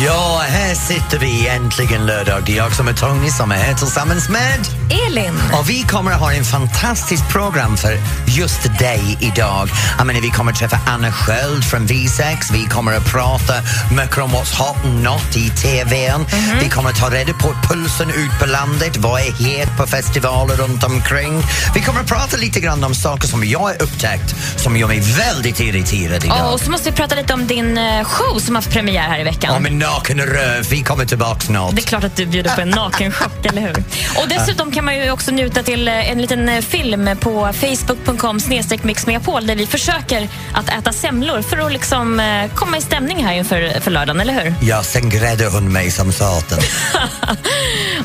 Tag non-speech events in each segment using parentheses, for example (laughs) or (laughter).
Ja, här sitter vi äntligen lördag. Det är jag som är Tony som är här tillsammans med Elin. och vi kommer att ha en fantastisk program för just dig idag. Jag menar, vi kommer att träffa Anna Sköld från V6. Vi kommer att prata mycket om what's hot and not i TVn. Vi kommer att ta reda på pulsen ut på landet. Vad är het på festivaler runt omkring? Vi kommer att prata lite grann om saker som jag har upptäckt som gör mig väldigt irriterad idag. Och så måste vi prata lite om din eh, show som haft premiär här i veckan. Om en naken röv. Vi kommer tillbaka snart. Det är klart att du bjuder på en nakenchock, eller hur? Och dessutom kan man ju också njuta till eh, en liten eh, film på facebook.com mixmegapol där vi försöker att äta semlor för att liksom eh, komma i stämning här inför för lördagen, eller hur? Ja, sen grädde hon mig som satan. (laughs)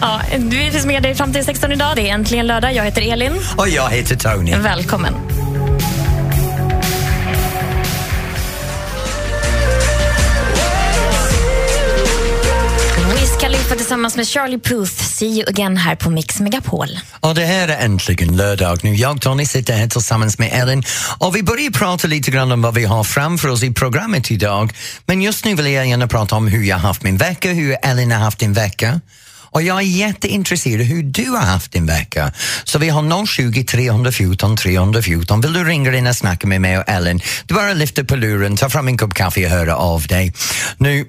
Ja, vi finns med dig fram till 16 idag. Det är äntligen lördag. Jag heter Elin. Och jag heter Tony. Välkommen. Wiz tillsammans med Charlie Puth. See you again här på Mix Megapol. Och det här är äntligen lördag nu. Jag Tony sitter här tillsammans med Ellen och vi börjar prata lite grann om vad vi har framför oss i programmet idag. Men just nu vill jag gärna prata om hur jag haft min vecka, hur Ellen har haft din vecka. Och jag är jätteintresserad av hur du har haft din vecka. Så vi har 020 314 314. Vill du ringa in och snacka med mig och Ellen? Du bara lyfter på luren, ta fram en kopp kaffe och höra av dig. Nu,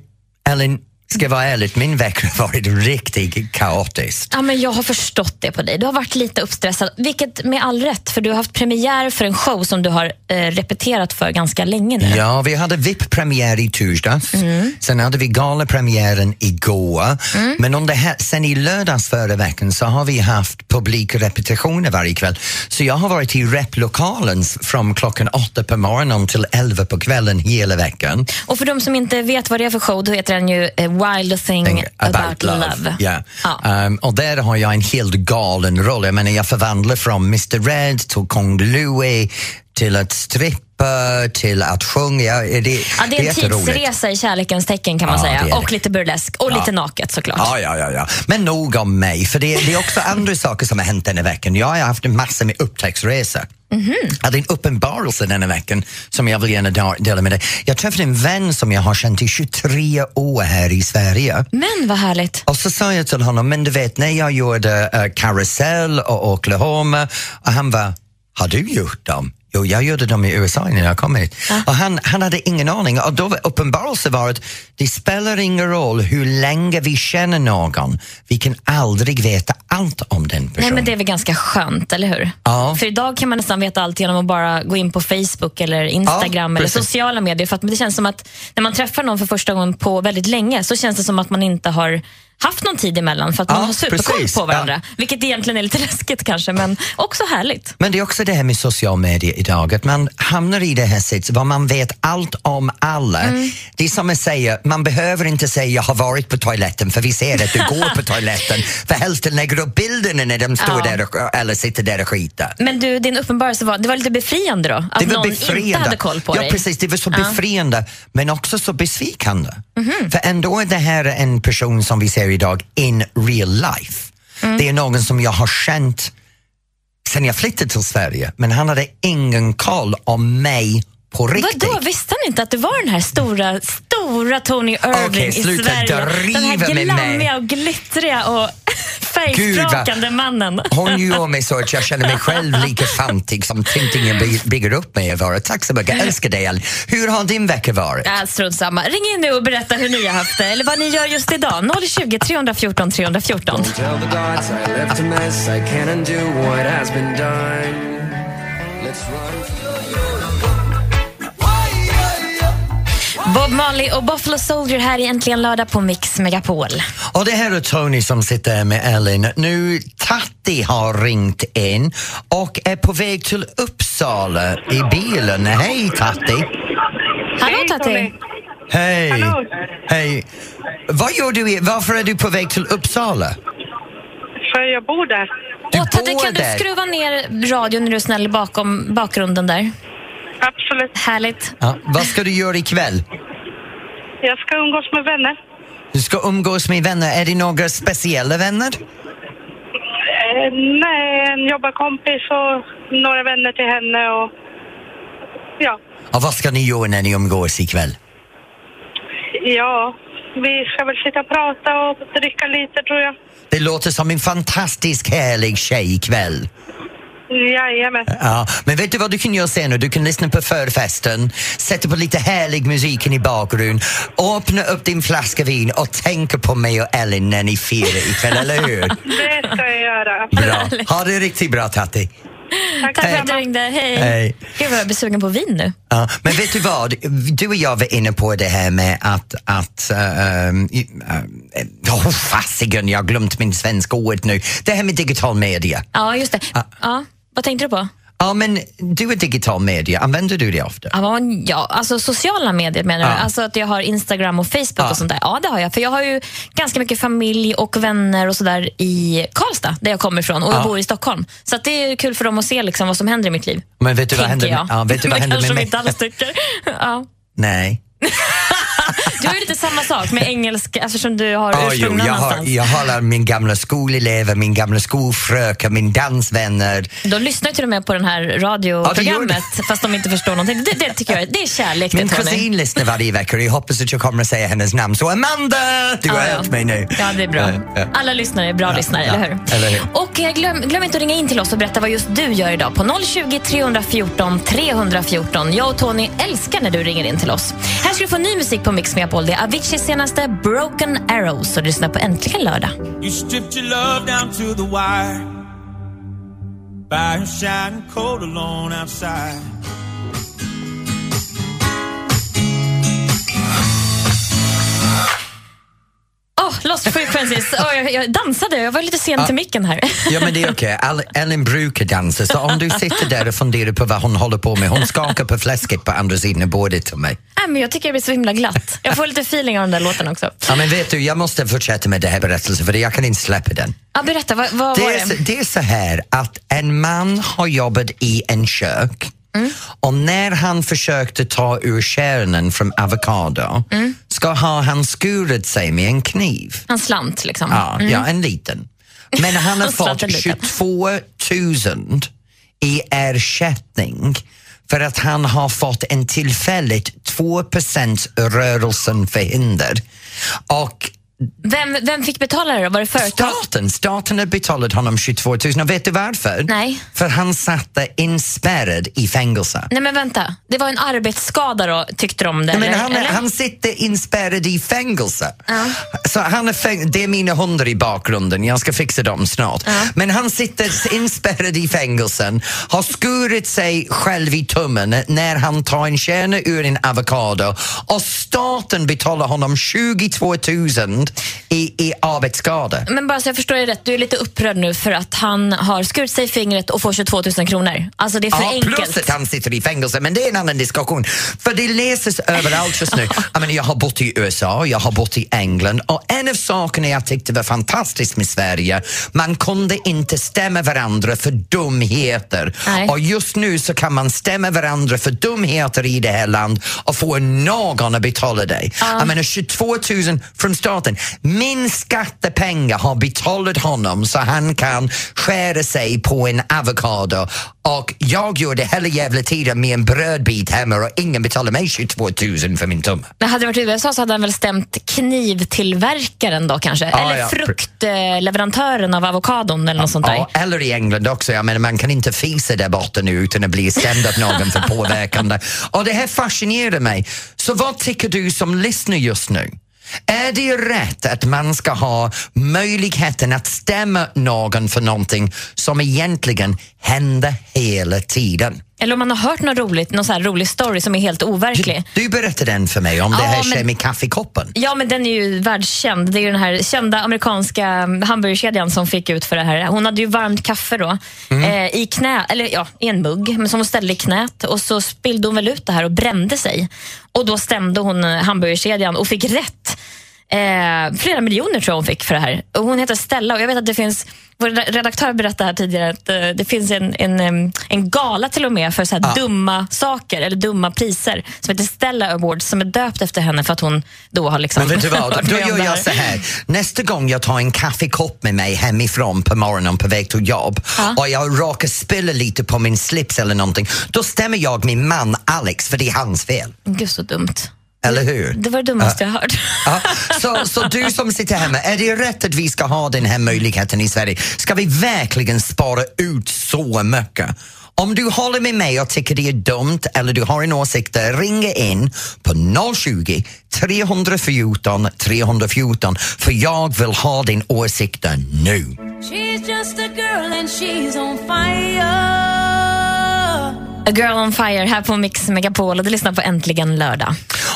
Ellen, ska jag vara ärlig, min vecka har varit riktigt kaotisk. Ja, men jag har förstått det på dig. Du har varit lite uppstressad, vilket med all rätt, för du har haft premiär för en show som du har eh, repeterat för ganska länge nu. Ja, vi hade VIP-premiär i torsdags. Mm. Sen hade vi galapremiären igår. Men under här, sen i lördags förra veckan så har vi haft publikrepetitioner varje kväll. Så jag har varit i replokalen från klockan åtta på morgonen till elva på kvällen hela veckan. Och för de som inte vet vad det är för show, då heter den ju eh, Wild Thing Thing About, Love. Ja. Ja. Um, och där har jag en helt galen roll. Jag menar, jag förvandlar från Mr Red till Kung Louie till att strippa, till att sjunga. Ja, Det, Ja, det är en tidsresa i kärlekens tecken kan man Ja, säga. det. Och lite burlesk och lite naket såklart. Ja, ja, ja, ja. Men nog om mig, för det, det är också andra saker som har hänt den här veckan. Jag har haft en massa med upptäcktsresor. Mhm. Jag hade en uppenbarelse den här veckan som jag vill gärna dela med dig. Jag träffade en vän som jag har känt i 23 år här i Sverige. Men vad härligt. Och så sa jag till honom, men du vet när jag gjorde uh, Carousel och Oklahoma och han var, har du gjort dem? Jo, jag gjorde dem i USA när jag kom hit. Och han, han hade ingen aning. Och då uppenbarelsen var att det spelar ingen roll hur länge vi känner någon. Vi kan aldrig veta allt om den personen. Nej, men det är väl ganska skönt, eller hur? Ja. För idag kan man nästan veta allt genom att bara gå in på Facebook eller Instagram Ja, eller sociala medier. För att det känns som att när man träffar någon för första gången på väldigt länge så känns det som att man inte har haft någon tid emellan för att man Ja, har superkoll precis. på varandra. Vilket egentligen är lite (laughs) läskigt kanske, men också härligt. Men det är också det här med social media idag, att man hamnar i det här sättet var man vet allt om alla. Mm. Det är som att säga, man behöver inte säga jag har varit på toaletten för vi ser att du går på toaletten. (laughs) För hälften lägger upp bilderna när de står Ja. där och, eller sitter där och skiter. Men du, din uppenbarelse var, det var lite befriande då? Att Det var någon befriande. inte hade koll på ja, dig? precis. Det var så befriande, men också så besvikande. Mhm. För ändå är det här en person som vi ser idag in real life. Mm. Det är någon som jag har känt sen jag flyttade till Sverige, men han hade ingen koll om mig på riktigt. Vadå, visste han inte att du var den här stora, stora Tony Irving Okej, i Sverige? Den här glammiga och glittriga och (laughs) färgsprakande mannen. (laughs) Hon gör mig så att jag känner mig själv lika fantig som Tintingen by- bygger upp mig att vara. Tack så mycket, jag älskar dig Ellen. Hur har din vecka varit? Ja, strunt samma. Ring in nu och berätta hur ni har haft det eller vad ni gör just idag. 020 314 314. Bob Marley och Buffalo Soldier här i Äntligen lördag på Mix Megapol. Och det här är Tony som sitter med Ellen. Nu, Tatti har ringt in och är på väg till Uppsala i bilen. Hej Tatti! Hallå! Tony. Hej! Hallå. Hej! Vad gör du? i- Varför är du på väg till Uppsala? För jag bor där. Du Åh, Tati, bor kan du där. skruva ner radion när du är snäll bakom bakgrunden där? Absolut. Härligt. Ja, vad ska du göra ikväll? Jag ska umgås med vänner. Du ska umgås med vänner. Är det några speciella vänner? Eh, nej, en jobbarkompis och några vänner till henne och Ja. Och vad ska ni göra när ni umgås ikväll? Ja, vi ska väl sitta och prata och dricka lite tror jag. Det låter som en fantastisk härlig tjejkväll. Jajamän. Ja, men vet du vad du kan göra sen? nu? Du kan lyssna på förfesten, sätta på lite härlig musiken i bakgrunden, öppna upp din flaska vin och tänka på mig och Ellen när ni firar ikväll, eller hur? (laughs) Det ska jag göra. Bra. Ha det riktigt bra, Tatti. Tack Tack för att du ringde. Hej. Hej. Gud vad jag blir sugen på vin nu. Ja, men vet du vad? Du och jag var inne på det här med att... att uh, um, oh, fasiken, jag har glömt min svenska ord nu. Det här med digital media. Ja, just det. Ja, vad tänkte du på? Ja, men du är digital media, använder du det ofta? Ja, alltså sociala medier menar du? Ja. Alltså att jag har Instagram och Facebook Ja. och sånt där? Ja, det har jag. För jag har ju ganska mycket familj och vänner och sådär i Karlstad, där jag kommer ifrån, och jag Ja. bor i Stockholm. Så det är kul för dem att se liksom vad som händer i mitt liv. Men vet du vad händer jag. ja, vet du vad (laughs) händer kanske med de mig? inte alls tycker. (laughs) Ja. Nej. (laughs) Du ju lite samma sak med engelska eftersom du har Ja, ursprung jo, jag, har, jag har min gamla skolelever, min gamla skolfröken, min dansvänner. De lyssnar till och med på det här radioprogrammet fast de inte förstår någonting. Det, det tycker jag det är kärlek Min det, kusin lyssnar varje vecka och jag hoppas att jag kommer att säga hennes namn. Så Amanda, du har Ja, hört mig nu. Ja, det är bra. Ja. Alla lyssnare är bra lyssnare, eller hur? eller hur? Och eh, glöm, glöm inte att ringa in till oss och berätta vad just du gör idag på 020 314 314. Jag och Tony älskar när du ringer in till oss. Här ska du få ny musik på Mix Megapol. Det är Aviciis senaste Broken Arrows och du lyssnar på Äntligen lördag. You stripped your love down to the wire. By Fire shining cold alone outside. Lost Frequencies. Oh, jag, jag dansade, jag var lite sen till micken här. Ja men det är okej, (laughs) Al- Ellen brukar dansa så om du sitter där och funderar på vad hon håller på med, hon skakar på fläsket på andra sidan bordet till mig. Nej, men jag tycker det blir så himla glatt. Jag får lite feeling av den där låten också. Ja men vet du, jag måste fortsätta med det här berättelsen för jag kan inte släppa den. Ja, berätta, vad, vad Det var är, så, det? det är så här att en man har jobbat i en kök och när han försökte ta ur kärnan från avokado ska ha han skurit sig med en kniv. En slant liksom. Ja, ja en liten. Men han har (laughs) fått Slanten liten. 22 000 i ersättning för att han har fått en tillfälligt 2% rörelsen förhinder. Och Vem, vem fick betala det då? Var det företag? staten, staten har betalat honom 22 000 och vet du varför? Nej. För han satt inspärrad i fängelse. Nej men vänta, det var en arbetsskada då tyckte de det? Men eller? han, eller? han sitter inspärrad i fängelse. Så han är fäng- det är mina hundar i bakgrunden, jag ska fixa dem snart. Men han sitter inspärrad i fängelsen, har skurit sig själv i tummen när han tar en kärna ur en avokado och staten betalar honom 22 000 i, i arbetsskada. Men bara så jag förstår det rätt, du är lite upprörd nu för att han har skurit sig i fingret och får 22 000 kronor. Alltså det är för Ja, enkelt. plus att han sitter i fängelse, men det är en annan diskussion. För det läses överallt just nu. (laughs) Jag, menar, jag har bott i USA, jag har bott i England och en av sakerna jag tyckte var fantastiskt med Sverige, man kunde inte stämma varandra för dumheter. Nej. Och just nu så kan man stämma varandra för dumheter i det här landet och få någon att betala dig. Jag menar 22 000 från staten. Min skattepengar har betalat honom så han kan skära sig på en avokado och jag gör det hela jävla tiden med en brödbit hemma och ingen betalar mig 22 000 för min tumme. Men hade det varit i USA så hade han väl stämt knivtillverkaren då kanske? Ja, eller ja. fruktleverantören av avokadon eller något sånt där. Ja, eller i England också. Jag menar, man kan inte fisa där borta nu utan att bli stämd av någon för påverkande. Och det här fascinerar mig. Så vad tycker du som lyssnar just nu? Är det rätt att man ska ha möjligheten att stämma någon för någonting som egentligen händer hela tiden? Eller om man har hört något roligt, någon så här rolig story som är helt overklig. Du berättade den för mig om det Ja, här men- med kaffekoppen. Ja, men den är ju världskänd. Det är ju den här kända amerikanska hamburgerkedjan som fick ut för det här. Hon hade ju varmt kaffe då eh, i knä, eller ja, i en mugg men som hon ställde i knät och så spillde hon väl ut det här och brände sig. Och då stämde hon eh, hamburgerkedjan och fick rätt. Eh, flera miljoner tror jag hon fick för det här. Och hon heter Stella och jag vet att det finns, vår redaktör berättade här tidigare att eh, det finns en, en, en gala till och med för så här dumma saker eller dumma priser som heter Stella Awards som är döpt efter henne för att hon då har liksom Men vet du vad, (laughs) då gör jag så här. Nästa gång jag tar en kaffekopp med mig hemifrån på morgonen på väg till jobb och jag råkar spilla lite på min slips eller någonting, då stämmer jag min man Alex för det är hans fel. Gud så dumt. Eller hur? Det var det dummaste jag hört. Ja, så, så du som sitter hemma, är det rätt att vi ska ha den här möjligheten i Sverige? Ska vi verkligen spara ut så mycket? Om du håller med mig och tycker det är dumt eller du har en åsikt, ring in på 020 314 314 för jag vill ha din åsikt nu. She's just a girl and she's on fire. A Girl on Fire här på Mix Megapol och du lyssnar på Äntligen lördag.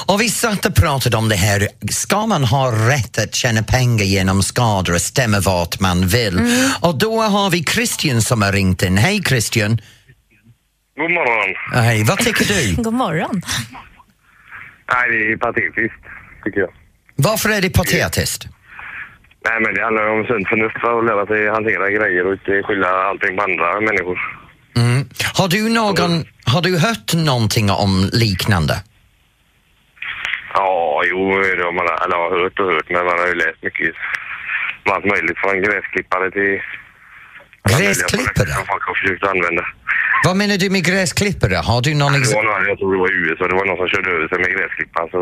Och vi satt och pratade om det här, ska man ha rätt att tjäna pengar genom skador och stämma vart man vill? Och då har vi Christian som har ringt in. Hej Christian! God morgon. Hej, vad tycker du? (laughs) God morgon. Nej, det är patetiskt, tycker jag. Varför är det patetiskt? Nej, men det handlar om sunt förnuft att lära sig hantera grejer och inte skylla allting på andra människor. Har du någon, har du hört någonting om liknande? Ja, jo, det har man eller, har hört och hört, men man har ju läst mycket allt möjligt från gräsklippare till... Gräsklippare? Som folk har försökt använda. Vad menar du med gräsklippare? Har du någon Det var någon, jag tror det var i USA, det var någon som körde över sig med gräsklipparen så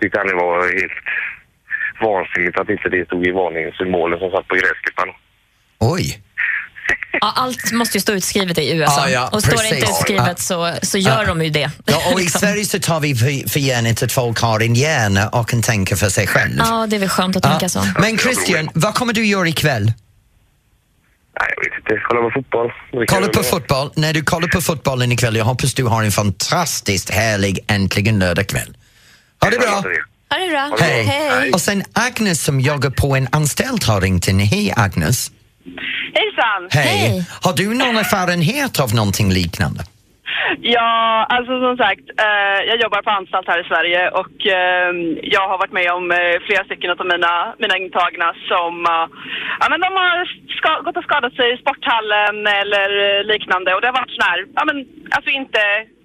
tyckte han det var helt vansinnigt att inte det stod i varningssymbolen som satt på gräsklipparen. Oj! Ja, allt måste ju stå utskrivet i USA. Ja, ja, och står det inte precis. utskrivet så, så gör Ja. de ju det. Ja, och i Liksom. Sverige så tar vi för, för givet att folk har en hjärna och kan tänka för sig själv. Ja, det är väl skönt att tänka så. Men Christian, vad kommer du göra ikväll? Nej, jag vet inte. Kolla på fotboll. Kolla på fotboll. När du kollar på fotbollen ikväll, jag hoppas du har en fantastiskt härlig äntligen lördagkväll. Ha det bra! Ha det bra. Hej. Hej. Och sen Agnes som joggar på en anställd har ringt in. Hej Agnes! Hejsan! Hej! Hej. Har du någon erfarenhet av någonting liknande? Ja, alltså som sagt, eh, jag jobbar på anstalt här i Sverige och eh, jag har varit med om eh, flera stycken av mina, mina intagna som eh, ja, men de har ska, gått och skadat sig i sporthallen eller eh, liknande och det har varit sån här, ja men alltså inte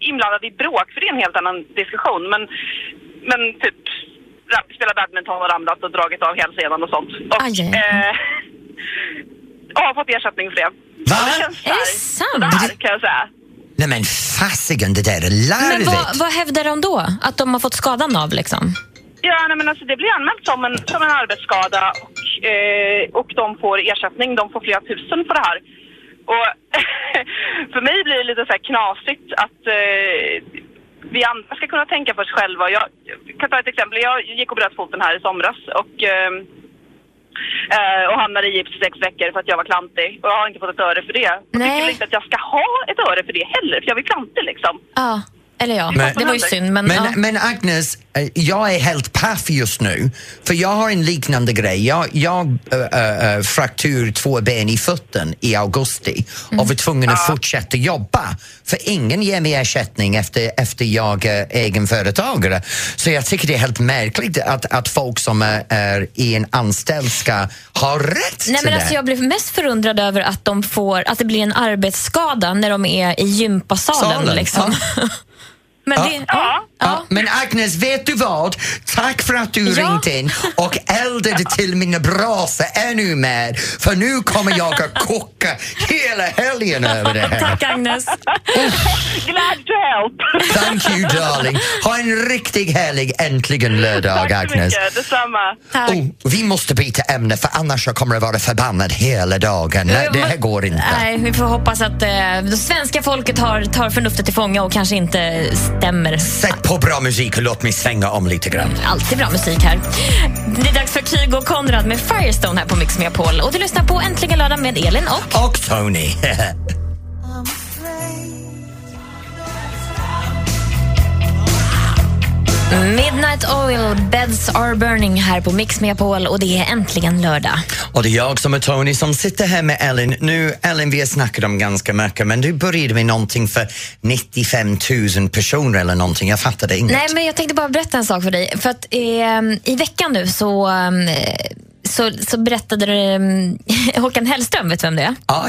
inblandad i bråk för det är en helt annan diskussion men, men typ spelat badminton och ramlat och dragit av hälsenan och sånt. Och, Aj, aj, aj. Eh, och har fått ersättning för det. Va? Det känns Är det sant? sådär, kan jag säga. Nej men fasiken, det där är Men larvigt! vad, vad hävdar de då? Att de har fått skadan av liksom? Ja, nej, men alltså det blir anmält som en, som en arbetsskada och, eh, och de får ersättning. De får flera tusen för det här. Och (laughs) för mig blir det lite så här knasigt att eh, vi andra ska kunna tänka på oss själva. Jag, jag kan ta ett exempel. Jag gick och bröt foten här i somras och, eh, eh, och hamnade i gips i sex veckor för att jag var klantig. Och jag har inte fått ett öre för det. Jag tycker inte att jag ska ha ett öre för det heller, för jag är klantig liksom. Ja, eller ja. Men- det var ju synd. Men, Men, ja. men Agnes, eh, jag är helt paff just nu, för jag har en liknande grej. Jag, jag äh, äh, fraktur två ben i foten i augusti och var tvungen att fortsätta jobba, för ingen ger mig ersättning efter, efter jag är egenföretagare. Så jag tycker det är helt märkligt att, att folk som är, är i en anställd ska ha rätt Nej, till men det. alltså, jag blev mest förundrad över att, de får, att det blir en arbetsskada när de är i gympasalen. Salen, Liksom. (laughs) men Ja. det, ja. Ja, men Agnes, vet du vad? Tack för att du Ja. ringt in och eldade till mina brasa ännu mer för nu kommer jag att koka hela helgen över det här. Tack Agnes. Glad to help! Thank you darling. Ha en riktigt härlig äntligen lördag Tack så Agnes. mycket, detsamma. Tack. Oh, vi måste byta ämne för annars jag kommer jag vara förbannad hela dagen. Nej, det här går inte. Nej, vi får hoppas att eh, det svenska folket har, tar förnuftet till fånga och kanske inte stämmer. Sätt på bra musik och låt mig svänga om lite grann. Alltid bra musik här. Det är dags för Kygo och Konrad med Firestone här på Mix Megapol. Och du lyssnar på Äntligen lördag med Elin och... Och Tony. (laughs) Midnight Oil, Beds Are Burning här på Mix Megapol och det är äntligen lördag. Och det är jag som är Tony som sitter här med Ellen. Nu, Ellen, vi har snackat om ganska mycket men du började med någonting för 95 000 personer eller någonting. Jag fattade inget. Nej, men jag tänkte bara berätta en sak för dig. För att eh, i veckan nu så, eh, så, så berättade eh, (laughs) Håkan Hellström, vet du vem det är? Ja,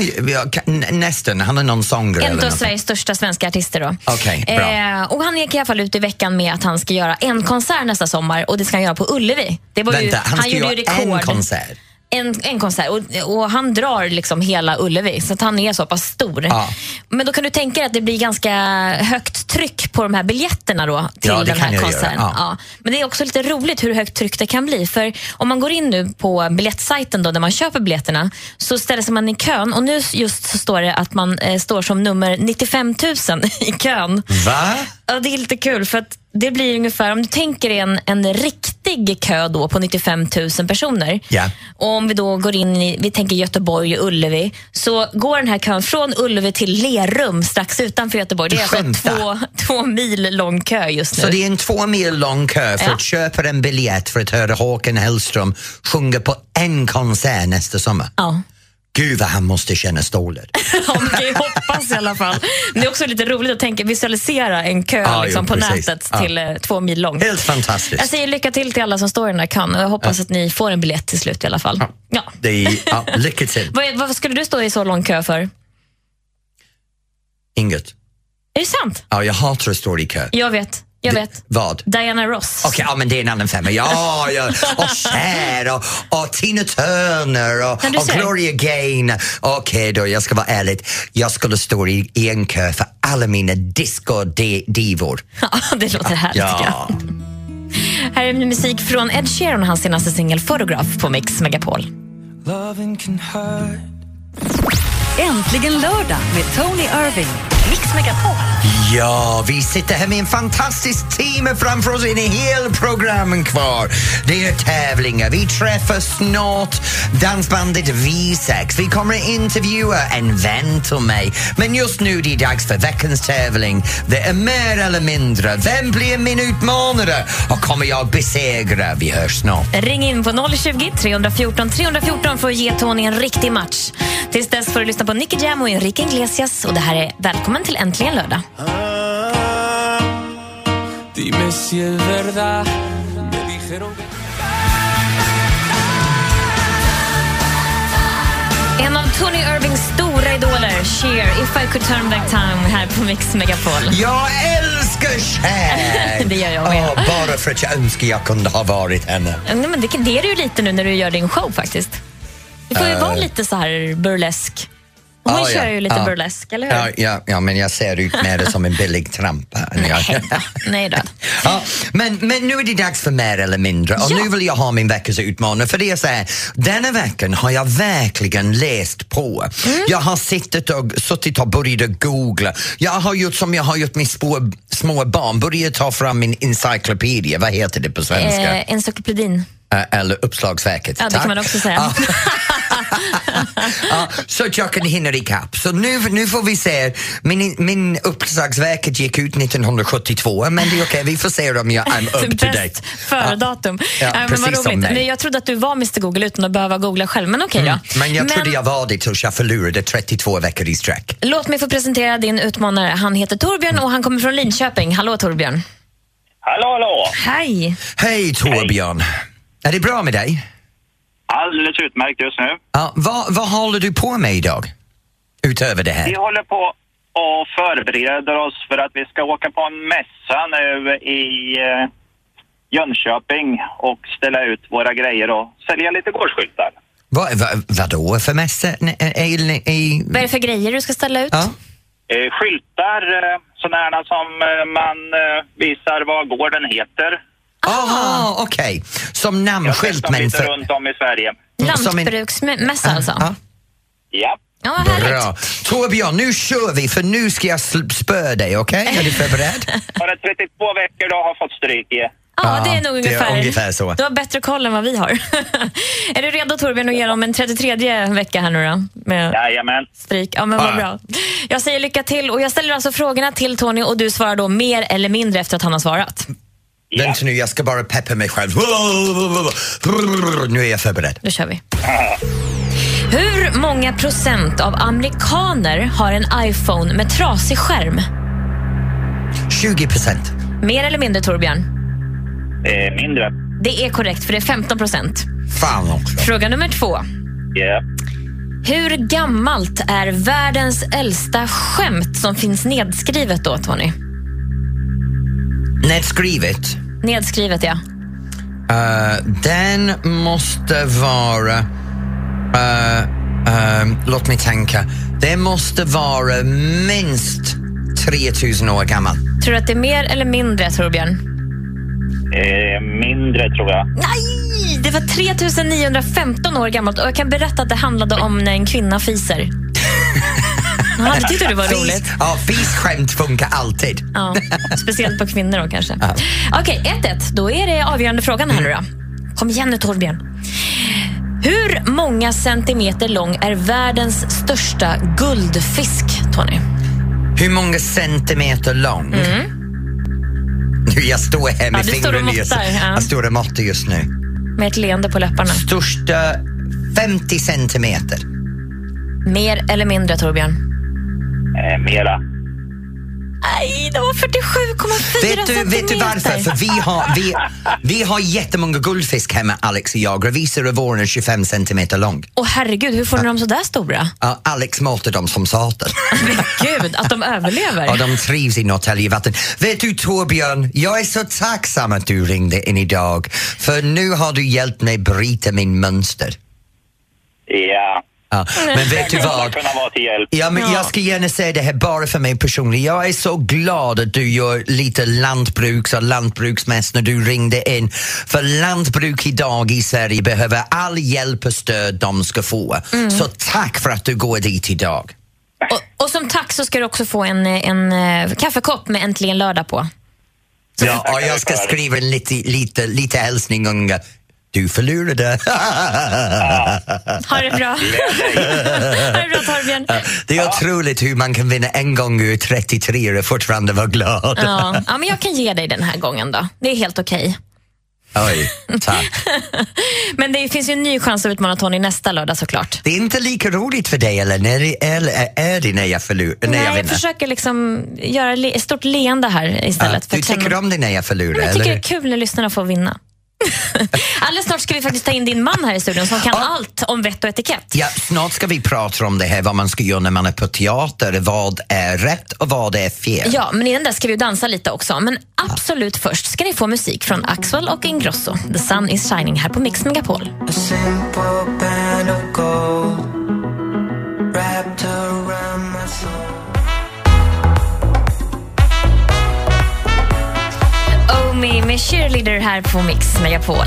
nästan. Han är någon sångare En av. Sveriges största svenska artister. Då. Okej, bra. Eh, och han gick i alla fall ut i veckan med att han ska göra en konsert nästa sommar och det ska han göra på Ullevi. Det var ju, Vänta, han ska göra en rekord. konsert. En, en konsert och, och han drar liksom hela Ullevi så att han är så pass stor. Ja. Men då kan du tänka dig att det blir ganska högt tryck på de här biljetterna då till Ja, den här konserten. göra, ja. Men det är också lite roligt hur högt tryck det kan bli. För om man går in nu på biljettsajten då, där man köper biljetterna så ställer sig man i kön och nu just så står det att man eh, står som nummer 95 000 i kön. Va? Ja, det är lite kul för att det blir ungefär, om du tänker en, en riktig kö då på 95 000 personer. Ja. Och om vi då går in i, vi tänker Göteborg och Ullevi, så går den här kön från Ullevi till Lerum strax utanför Göteborg. Det är alltså två, två mil lång kö just nu. Så det är en två mil lång kö för Ja. att köpa en biljett för att höra Håkan Hellström sjunga på en konsert nästa sommar. Ja. Gud vad han måste känna stolt. (laughs) Ja, man kan ju hoppas i alla fall. Men det är också lite roligt att tänka visualisera en kö Ja, liksom, jo, på precis. nätet Ja. till eh, två mil lång. Helt fantastiskt. Jag säger lycka till till alla som står i den här kön och jag hoppas att ni får en biljett till slut i alla fall. Ja. Det är, ja, lycka till. (laughs) Vad, vad skulle du stå i så lång kö för? Inget. Är det sant? Ja, jag hatar att stå i kö. Jag vet. Jag vet. Vad? Diana Ross. Okej, ja, men det är en annan femma. Ja, ja. och Cher och, och Tina Turner och, och. Gloria Gaynor. Okej då, jag ska vara ärlig. Jag skulle stå i, i en kö för alla mina disco-divor. (laughs) Ja, det låter härligt tycker Ja. jag. Här är musik från Ed Sheeran och hans senaste singel Photograph på Mix Megapol. Loving can hurt. Äntligen lördag med Tony Irving. Mix Megapol. Ja, vi sitter här med en fantastisk team framför oss. En hel program kvar. Det är tävlingar. Vi träffar snart dansbandet V6. Vi kommer att intervjua en vän till mig. Men just nu det är dags för veckans tävling. Det är mer eller mindre. Vem blir min utmanare? Och kommer jag besegra? Vi hörs snart. Ring in på 020 314 314 för att ge Tony en riktig match. Tills dess får du lyssna på Nicky Jam och Enrique Iglesias och det här är Välkommen till Äntligen lördag. Dime si es verdad. Me dijeron que... En av Tony Irvings stora idoler, Cher, If I could turn back time här på Mix Megapol. Jag älskar Cher! (laughs) Det gör jag med. Åh, bara för att jag önskar jag kunde ha varit henne. Nej, men det, det är du ju lite nu när du gör din show faktiskt. Du får ju Eh. vara lite så här burlesk. Hon Ja, kör ja, ju lite ja. burlesk, eller hur? Ja, ja, ja, men jag ser ut mer (laughs) som en billig trampa. Nej då. Nej (laughs) då. Ja, men, men nu är det dags för mer eller mindre och nu vill jag ha min veckas utmanare för det är så här, denna veckan har jag verkligen läst på. Mm. Jag har suttit och, suttit och börjat googla. Jag har gjort som jag har gjort med små, små barn, börjat ta fram min encyclopedia, vad heter det på svenska? Eh, encyklopedin. Eh, Eller uppslagsverket. Ja, det Tack. kan man också säga. (laughs) Ja. så att jag kan hinna ikapp. Så nu, nu får vi se. Min, min uppslagsverket gick ut 1972 men det är okej, vi får se om jag är (laughs) up to date. Före datum. Ja, Ja, men vad roligt. mig. Nej, Jag trodde att du var Mr Google utan att behöva googla själv, men okej då. Men jag trodde jag var det tills jag förlorade 32 veckor i sträck. Låt mig få presentera din utmanare. Han heter Torbjörn och han kommer från Linköping. Hallå Torbjörn. Hallå, hallå! Hej. Hej Torbjörn! Är det bra med dig? Alldeles utmärkt just nu. Ja, vad, vad håller du på med idag? Utöver det Vi här? håller på och förbereder oss för att vi ska åka på en mässa nu i eh, Jönköping och ställa ut våra grejer och sälja lite gårdsskyltar. Vad, vad, vadå för mässa? I, i, Vad är det för grejer du ska ställa ut? ja? Eh, skyltar, eh, sådana som eh, man eh, visar vad gården heter. Aha, okej. Som Jag har namnskylt men för... runt om i Sverige. som en- Lantbruksmässa alltså? Ja. Ja. Ja, vad härligt. Bra. Torbjörn, nu kör vi för nu ska jag spöa dig, okej? Är du förberedd? (laughs) Bara 32 veckor då har fått stryk i. Ja, det är nog det är ungefär, ungefär så. Du har bättre koll än vad vi har. (laughs) är du redo Torbjörn att ge dem en 33 vecka här nu då? Med Jajamän. stryk. Ja, men vad Ja. bra. Jag säger lycka till och jag ställer alltså frågorna till Tony och du svarar då mer eller mindre efter att han har svarat. Vänta nu, jag ska bara peppa mig själv. Nu är jag förberedd. Då kör vi. Hur många procent av amerikaner har en iPhone med trasig skärm? 20 procent. Mer eller mindre, Torbjörn? Eh, mindre. Det är korrekt, för det är 15 procent. Fan också. Fråga nummer två. Ja. Hur gammalt är världens äldsta skämt som finns nedskrivet då, Tony? Nedskrivet. Nedskrivet, ja. Uh, den måste vara... Uh, um, låt mig tänka. Den måste vara minst 3000 år gammal. Tror du att det är mer eller mindre, Torbjörn? Eh, mindre, tror jag. Nej! Det var 3915 år gammalt och jag kan berätta att det handlade om när en kvinna fiser. Ja, det tyckte du var Fis- roligt. Ja, fisskämt funkar alltid. Ja, speciellt på kvinnor då kanske. Okej, 1-1. Då är det avgörande frågan här nu då. Kom igen nu Torbjörn. Hur många centimeter lång är världens största guldfisk, Tony? Hur många centimeter lång? Nu, jag står här med Mm. Ja, du fingrarna just ja. Jag står och måttar just nu. Med ett leende på läpparna. Största 50 centimeter. Mer eller mindre, Torbjörn? Eh, mera. Nej, det var 47,4 Vet du, vet du varför? För vi har, vi, vi har jättemånga guldfisk hemma, Alex och jag. Gravisa revoren är 25 centimeter lång. Åh herregud, hur får ni dem så där stora? Ja, Alex matar dem som satan. (laughs) Men gud, att de överlever. Och de trivs i Norrtälje vatten. Vet du Torbjörn, jag är så tacksam att du ringde in idag för nu har du hjälpt mig bryta min mönster. Ja. Ja. Men vet du Jag vad? Ja, men Ja. Jag ska gärna säga det här bara för mig personligen. Jag är så glad att du gör lite lantbruks och lantbruksmäss när du ringde in. För lantbruk idag i Sverige behöver all hjälp och stöd de ska få. Så tack för att du går dit idag. Och, och som tack så ska du också få en, en, eh, kaffekopp med Äntligen lördag på. Ja, och jag ska skriva en lite, lite, lite hälsning om du förlorade. (laughs) Ha det bra. ha det bra Torbjörn. Det är otroligt hur man kan vinna en gång ur 33 och fortfarande vara glad. Ja. ja, men jag kan ge dig den här gången då. Det är helt okej. Oj, tack. (laughs) Men det finns ju en ny chans att utmana Tony nästa lördag såklart. Det är inte lika roligt för dig eller, när det, eller är det när jag, förlor, när Nej, jag jag försöker liksom göra le- ett stort leende här istället. Ja, du tycker om det när jag förlorar? jag tycker det är kul när lyssnarna får vinna. (laughs) Alldeles snart ska vi faktiskt ta in din man här i studion som kan allt om vett och etikett. Ja, snart ska vi prata om det här, vad man ska göra när man är på teater. Vad är rätt och vad är fel? Ja, men innan det ska vi dansa lite också. Men absolut först ska ni få musik från Axwell och Ingrosso. The sun is shining här på Mix Megapol. A Tommy med Cheerleader här på Mix Megapol.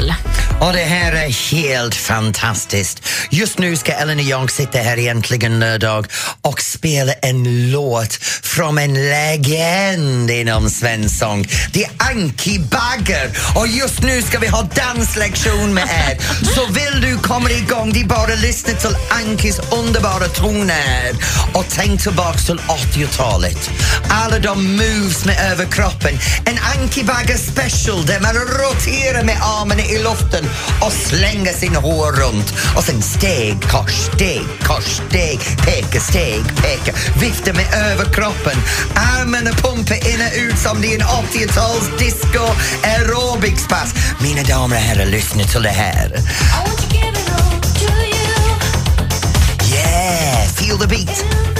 Och det här är helt fantastiskt. Just nu ska Ellen och jag sitta här i Äntligen lördag och spela en låt från en legend inom svensk sång. Det är Anki Bagger och just nu ska vi ha danslektion med er. Så vill du komma igång, det är bara att lyssna till Ankis underbara toner och tänk tillbaka till 80-talet. Alla de moves med överkroppen. En Anki Bagger special där man roterar med armarna i luften och slänger sin hår runt. Och sen steg, kors, steg, kors, steg, peka, steg, peka. Vifta med överkroppen. Armarna pumpar in och ut som det är en 80-tals disco aerobicspass. Mina damer och herrar, lyssna till det här. Yeah, feel the beat.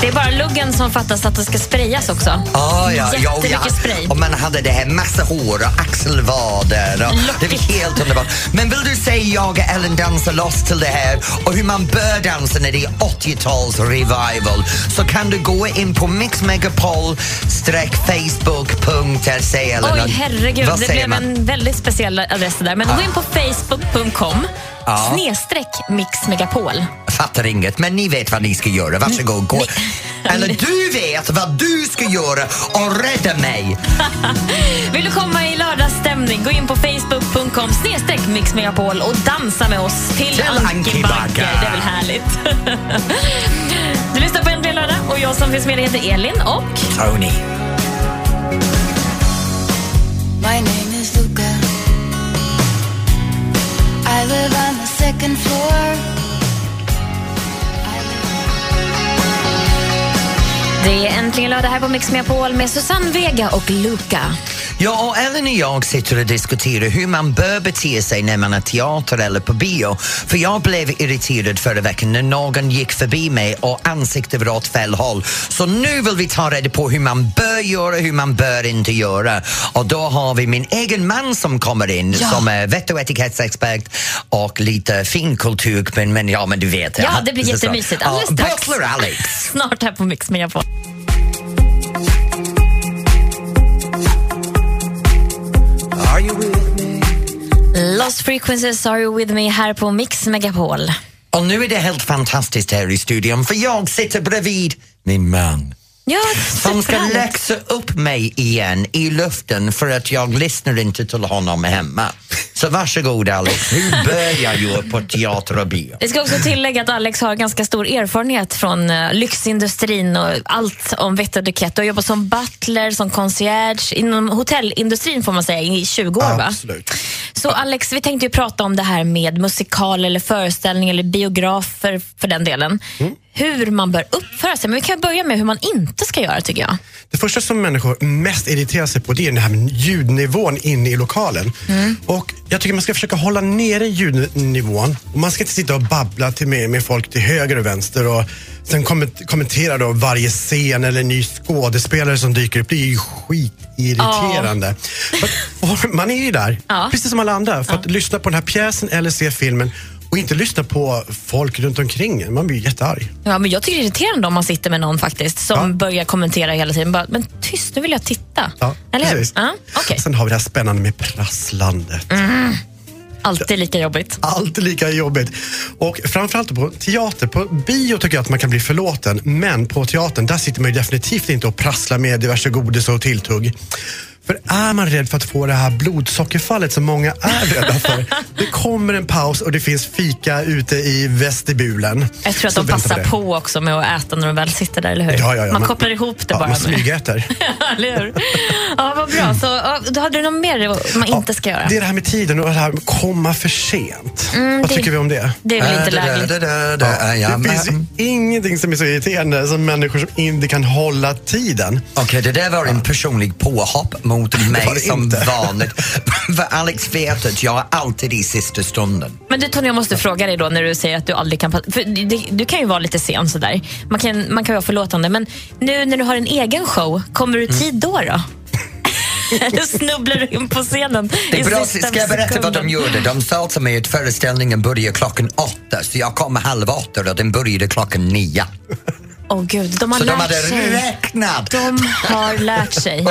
Det är bara luggen som fattas att det ska sprayas också. Ah, ja, ja, ja. spray. Och man hade det här massa hår och axelvader. Och det var helt underbart. Men vill du säga jag och Ellen dansar loss till det här och hur man bör dansa när det är 80-tals revival så kan du gå in på mixmegapol-facebook.se Oj, någon- herregud. Det blev man? en väldigt speciell adress där. Men gå in på facebook.com Ja. snedstreck mixmegapol fattar inget, men ni vet vad ni ska göra. Varsågod, gå. (laughs) Eller du vet vad du ska göra och rädda mig. (laughs) Vill du komma i lördagsstämning? Gå in på facebook.com snedstreck mixmegapol och dansa med oss till, till Anki Bagge. Det är väl härligt? (laughs) du lyssnar på Äntligen lördag och jag som finns med dig heter Elin och Tony. My name is Luca I live on the second floor Det är äntligen lördag här på Mix Megapol med Susanne Vega och Luca. Ja, och Ellen och jag sitter och diskuterar hur man bör bete sig när man är teater eller på bio. För jag blev irriterad förra veckan när någon gick förbi mig och ansiktet var åt fel håll. Så nu vill vi ta reda på hur man bör göra, hur man bör inte göra. Och då har vi min egen man som kommer in Ja. som är vett och etikettsexpert och lite finkultur, men, men ja, men du vet. Ja, det blir jättemysigt. Ja, Alldeles strax. Butler Alex. (laughs) Snart här på Mix Megapol. Lost Frequencies Are You With Me här på Mix Megapol. Och nu är det helt fantastiskt här i studion för jag sitter bredvid min man. Ja, Som ska läxa upp mig igen i luften för att jag lyssnar inte till honom hemma. Så varsågod Alex, hur bör jag på teater och bio? Vi ska också tillägga att Alex har ganska stor erfarenhet från uh, lyxindustrin och allt om vett och etikett. Du har jobbat som butler, som concierge, inom hotellindustrin får man säga i 20 år va? Så Alex, vi tänkte ju prata om det här med musikal eller föreställning eller biografer för den delen. Mm. Hur man bör uppföra sig. Men vi kan börja med hur man inte ska göra tycker jag. Det första som människor mest irriterar sig på det är den här ljudnivån inne i lokalen. Och Jag tycker man ska försöka hålla nere ljudnivån. Och Man ska inte sitta och babbla till med, med folk till höger och vänster och sen komment- kommentera då varje scen eller ny skådespelare som dyker upp. Det är ju skitirriterande. Men Man är ju där, Ja. precis som alla andra, för att lyssna på den här pjäsen eller se filmen och inte lyssna på folk runt omkring. Man blir jättearg. Ja, men jag tycker det är irriterande om man sitter med någon faktiskt som Ja. börjar kommentera hela tiden. Bara, men tyst, nu vill jag titta. Ja, Eller precis. Ja, okej. Sen har vi det här spännande med prasslandet. Alltid lika jobbigt. Alltid lika jobbigt. Och framförallt på teater. På bio tycker jag att man kan bli förlåten. Men på teatern, där sitter man ju definitivt inte och prasslar med diverse godis och tilltugg. För är man rädd för att få det här blodsockerfallet som många är rädda för. (laughs) Det kommer en paus och det finns fika ute i vestibulen. Jag tror att de passar det. på också med att äta när de väl sitter där, eller hur? Ja, ja, ja, man men- kopplar ihop det ja, bara. Man smygäter. (laughs) eller hur? Ja, vad bra. Så, då hade du något mer man inte ska göra? Det är det här med tiden och det här med komma för sent. Vad Mm, det- tycker vi om det? Det är väl inte lägligt? det finns ju ingenting som är så irriterande som människor som inte kan hålla tiden. Okej, det där var en personlig påhopp mot (laughs) mig som inte. vanligt. (laughs) För Alex vet att jag är alltid i sista stunden. Men du Tony, jag måste fråga dig då när du säger att du aldrig kan... För du, du kan ju vara lite sen sådär. Man kan, man kan vara förlåtande. Men nu när du har en egen show, kommer du i tid då? då? (laughs) Eller snubblar du in på scenen Det är bra, ska jag berätta vad de sekunden? gjorde? De sa till mig att föreställningen börjar klockan åtta, så jag kom halv åtta och den började klockan nio. Åh gud, de har Så de lärt hade sig. räknat. De har lärt sig.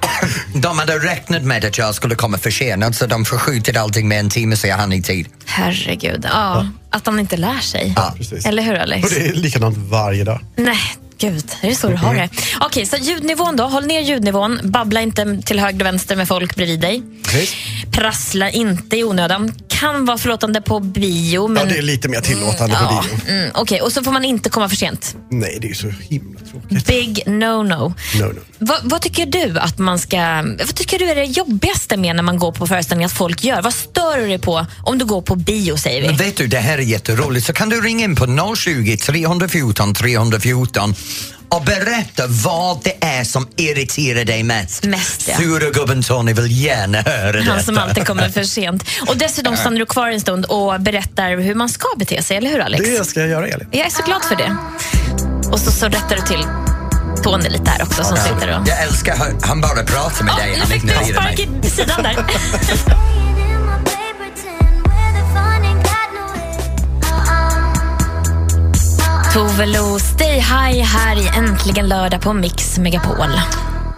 (laughs) De hade räknat med att jag skulle komma försenad så de förskjutit allting med en timme så jag hann i tid. Herregud, ja. Att de inte lär sig. Ja, precis. Eller hur Alex? Och det är likadant varje dag. Nej, gud. Är det så du har det? Okej, så ljudnivån då. Håll ner ljudnivån. Babbla inte till höger och vänster med folk bredvid dig. Precis. Prassla inte i onödan. Kan vara förlåtande på bio, Ja, men... det är lite mer tillåtande på Ja, bio. mm, Okej, och så får man inte komma för sent. Nej, det är ju så himla tråkigt. Big no-no. No, no. Vad, vad tycker du att man ska... Vad tycker du är det jobbigaste med när man går på föreställningar att folk gör? Vad stör du dig på om du går på bio, säger Men vi? vet du, det här är jätteroligt. Så kan du ringa in på 020 314 314 och berätta vad det är som irriterar dig mest. Mest, ja. Sura gubben Tony vill gärna höra Han som alltid kommer för sent. Och dessutom stannar du kvar en stund och berättar hur man ska bete sig, eller hur Alex? Det ska jag göra, Elin. Jag är så glad för det. Och så, så rättar du till Tony lite här också som sitter och... Jag älskar han, han bara pratar med dig, nu han fick du en ignorerar spark mig. i sidan där. (laughs) Tove Lo, Stay High här i Äntligen lördag på Mix Megapol.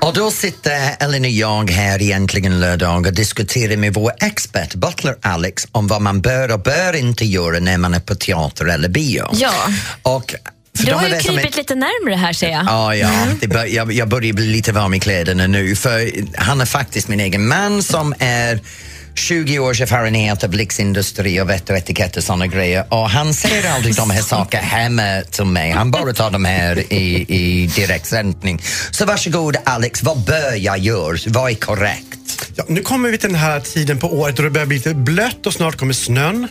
Och då sitter Ellen och jag här i Äntligen lördag och diskuterar med vår expert Butler Alex om vad man bör och bör inte göra när man är på teater eller bio. Ja. Och för Du har ju som är- krypit lite närmre här ser jag. Ja, ja. Det bör, jag, jag börjar bli lite varm i kläderna nu för han är faktiskt min egen man som är 20 års erfarenhet av lyxindustri och vett och etikett och såna grejer och han säger aldrig de här sakerna hemma till mig. Han bara tar dem här i, i direktsändning. Så varsågod Alex, vad bör jag göra? Vad är korrekt? Ja, nu kommer vi till den här tiden på året då det börjar bli lite blött och snart kommer snön.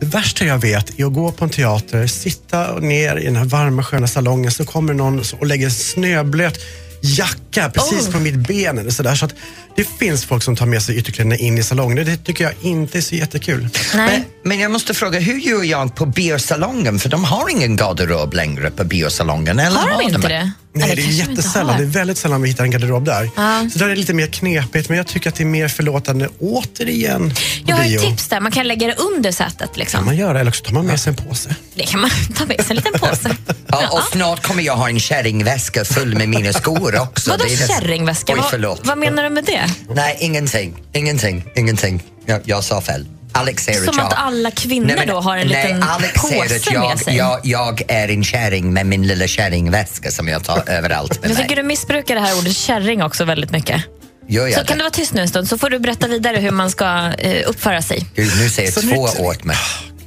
Det värsta jag vet är att gå på en teater, sitta ner i den här varma sköna salongen så kommer någon och lägger snöblöt jacka precis Oh. på mitt ben eller sådär. Så att det finns folk som tar med sig ytterkläderna in i salongen. Det tycker jag inte är så jättekul. Men, men jag måste fråga, hur gör jag på biosalongen? För de har ingen garderob längre på biosalongen. Eller Har de inte det? Nej, Eller det är jättesällan. Det är väldigt sällan vi hittar en garderob där. Ja. Så där är det lite mer knepigt, men jag tycker att det är mer förlåtande återigen Jag har ett tips där. Man kan lägga det under sätet. kan Liksom. man göra, eller så tar man med sig en påse. Det kan man ta med sig en liten påse. (laughs) Ja, och snart kommer jag ha en kärringväska full med mina skor också. Vadå Det är det- kärringväska? Oj, Vad-. Vad menar du med det? Nej, ingenting. Ingenting. Ingenting. Jag, jag sa fel. Alex säger Som jag... att alla kvinnor då har en nej, liten Alex påse att jag, med sig. Jag, jag är en kärring med min lilla kärringväska som jag tar (laughs) överallt med Jag mig. tycker du missbrukar det här ordet kärring också väldigt mycket. Gör jag Så det? kan du vara tyst nu en stund så får du berätta vidare hur man ska eh, uppföra sig. Gud, nu säger Så två åt mig.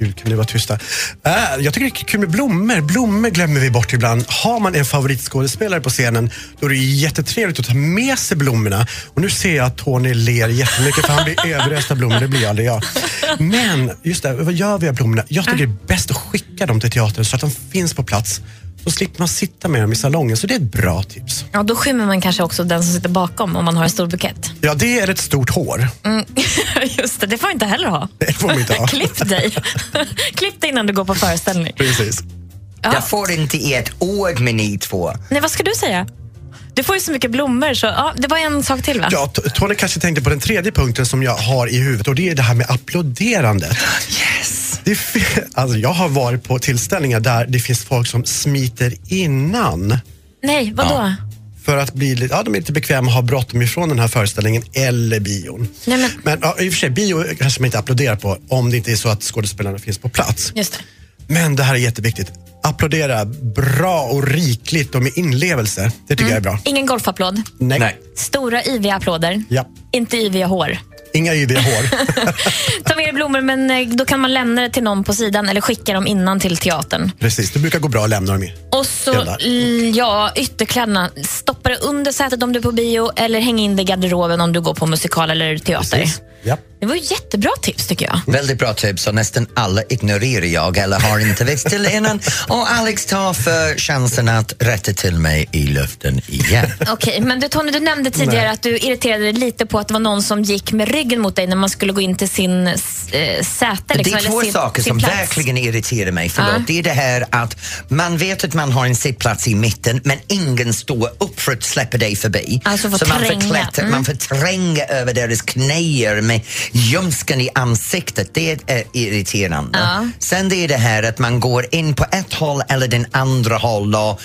Gud, kan ni vara tysta? Äh, jag tycker det är kul med blommor. Blommor glömmer vi bort ibland. Har man en favoritskådespelare på scenen, då är det jättetrevligt att ta med sig blommorna. Och nu ser jag att Tony ler jättemycket för han blir (laughs) överöst av blommor. Det blir aldrig jag. Men just det, vad gör vi av blommorna? Jag tycker det är bäst att skicka dem till teatern så att de finns på plats. Så slipper man sitta med dem i salongen. Så det är ett bra tips. Ja, då skymmer man kanske också den som sitter bakom om man har en stor bukett. Ja, det är ett stort hår. Mm. (laughs) Just det, det får man inte heller ha. Det får man inte ha. (laughs) Klipp dig. (laughs) Klipp dig innan du går på föreställning. Precis. Jag får inte ett ord med ni två. Nej, vad ska du säga? Du får ju så mycket blommor så ja, det var en sak till va? Ja, Tony kanske tänkte på den tredje punkten som jag har i huvudet och det är det här med applåderandet. (gasps) Yes! Det alltså, jag har varit på tillställningar där det finns folk som smiter innan Nej, vadå? Ja. för att bli lite, ja, de är lite bekväma och har bråttom ifrån den här föreställningen eller bion. Nej, men, Men ja, i och för sig, bio kanske man inte applåderar på om det inte är så att skådespelarna finns på plats. just det. Men det här är jätteviktigt. Applådera bra och rikligt och med inlevelse. Det tycker jag är bra. Ingen golfapplåd. Nej. Nej. Stora yviga applåder. Ja. Inte yviga hår. Inga yviga hår. (laughs) Ta med dig blommor men eh, då kan man lämna det till någon på sidan eller skicka dem innan till teatern. Precis, det brukar gå bra att lämna dem i. Och så, ja, ytterkläderna. Stoppa det under sätet om du är på bio eller häng in det i garderoben om du går på musikal eller teater. Precis. Ja. Det var jättebra tips tycker jag. Väldigt bra tips och nästan alla ignorerar jag eller har inte visst till innan. Och Alex tar för chansen att rätta till mig i luften igen. Okej, men du Tony, du nämnde tidigare Nej. att du irriterade dig lite på att det var någon som gick med ryggen mot dig när man skulle gå in till sin äh, säte. Det Liksom, är eller två sin, saker sin som plats. verkligen irriterar mig. Förlåt. Ja. Det är det här att man vet att man har en sittplats i mitten men ingen står upp för att släppa dig förbi. Alltså får Så man får, klättra, Mm. man får tränga över deras knäer med ljumsken i ansiktet. Det är irriterande. Ja. Sen det är det här att man går in på ett håll eller den andra håll och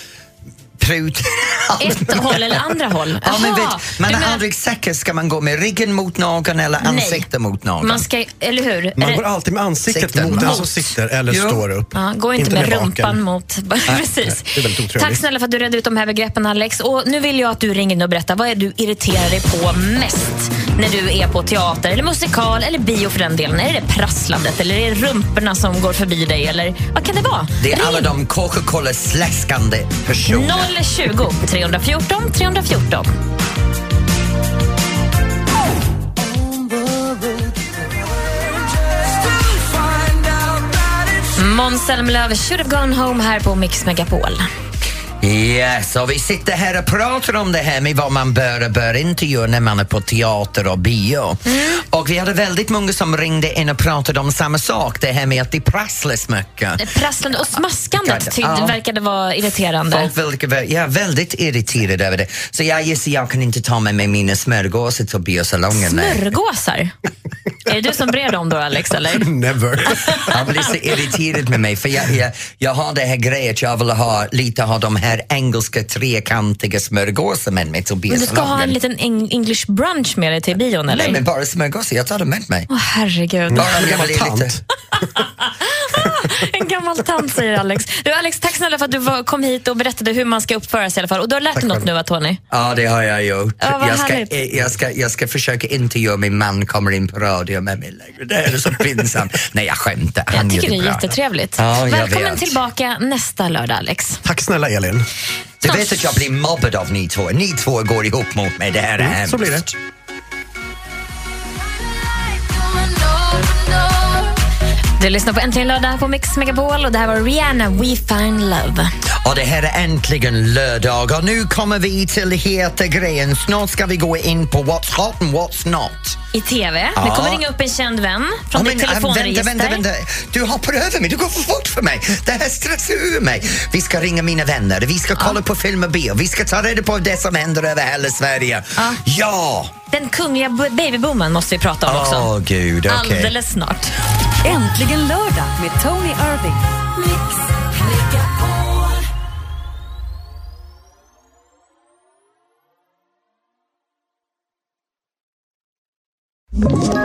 prut. Ett håll eller andra håll? Ja, men vet, man du är menar- aldrig säker. Ska man gå med ryggen mot någon eller ansiktet mot någon? Man ska, eller hur? Man går alltid med ansiktet Sikten. mot den som sitter eller Jo. står upp. Ja, gå inte, med, baken. rumpan mot... (laughs) Precis. det är väldigt otrevligt. Tack snälla för att du redde ut de här begreppen Alex. Och nu vill jag att du ringer in och berättar vad är du irriterar dig på mest när du är på teater eller musikal eller bio för den delen. Är det prasslandet eller är det rumporna som går förbi dig eller vad kan det vara? Det är Ring alla de Coca-Cola-släskande personer. 020 314 314. Måns Zelmerlöw, Should have gone home här på Mix Megapol. Yes, och vi sitter här och pratar om det här med vad man bör och bör inte göra när man är på teater och bio. Mm. Och vi hade väldigt många som ringde in och pratade om samma sak, det här med att det prasslas mycket. Prasslande och smaskandet ty- Ja. verkade vara irriterande. Folk vara ja, väldigt irriterade över det. Så jag gissar jag kan inte ta med mig mina smörgåsar till biosalongen. Smörgåsar? (laughs) är det du som brer dem då, Alex? Eller? (laughs) Never. Han blir så irriterad med mig för jag, jag, jag har det här grejet, jag vill ha lite av de här engelska trekantiga smörgåsarna med mig till Men du ska ha en liten eng- English brunch med dig till bion, eller? Nej men bara smörgåsar, jag tar dem med mig. Åh, herregud. Bara jag gammal tant. (laughs) En gammal tant, säger Alex. Du, Alex, tack snälla för att du var, kom hit och berättade hur man ska uppföra sig i alla fall. Och du har lärt dig något nu, va, Tony? Ja, det har jag gjort. Ja, vad jag, ska, eh, jag, ska, jag ska försöka inte göra min man kommer in på radio med mig längre. Det är så pinsamt. (laughs) Nej, jag skämtar. Han Jag tycker det är bra. jättetrevligt. Ja, Välkommen vet. tillbaka nästa lördag, Alex. Tack snälla Elin. Du vet att jag blir mobbad av ni två. Ni två går ihop mot mig. Det här är Mm, hemskt. så blir det. Du lyssnar på Äntligen lördag på Mix Megapol och det här var Rihanna, We Find Love. Och det här är äntligen lördag och nu kommer vi till heta grejen. Snart ska vi gå in på What's hot and what's not. I TV. Ja. kommer ringa upp en känd vän från Ja, ditt äh, telefonregister. Vänta, vänta, vänta. Du hoppar över mig, du går för fort för mig. Det här stressar ur mig. Vi ska ringa mina vänner, vi ska kolla på film och bio, vi ska ta reda på det som händer över hela Sverige. Ja. Ja! Den kungliga babyboomen måste vi prata om också. Åh gud, okej. Alldeles snart. Äntligen lördag med Tony Irving. Ett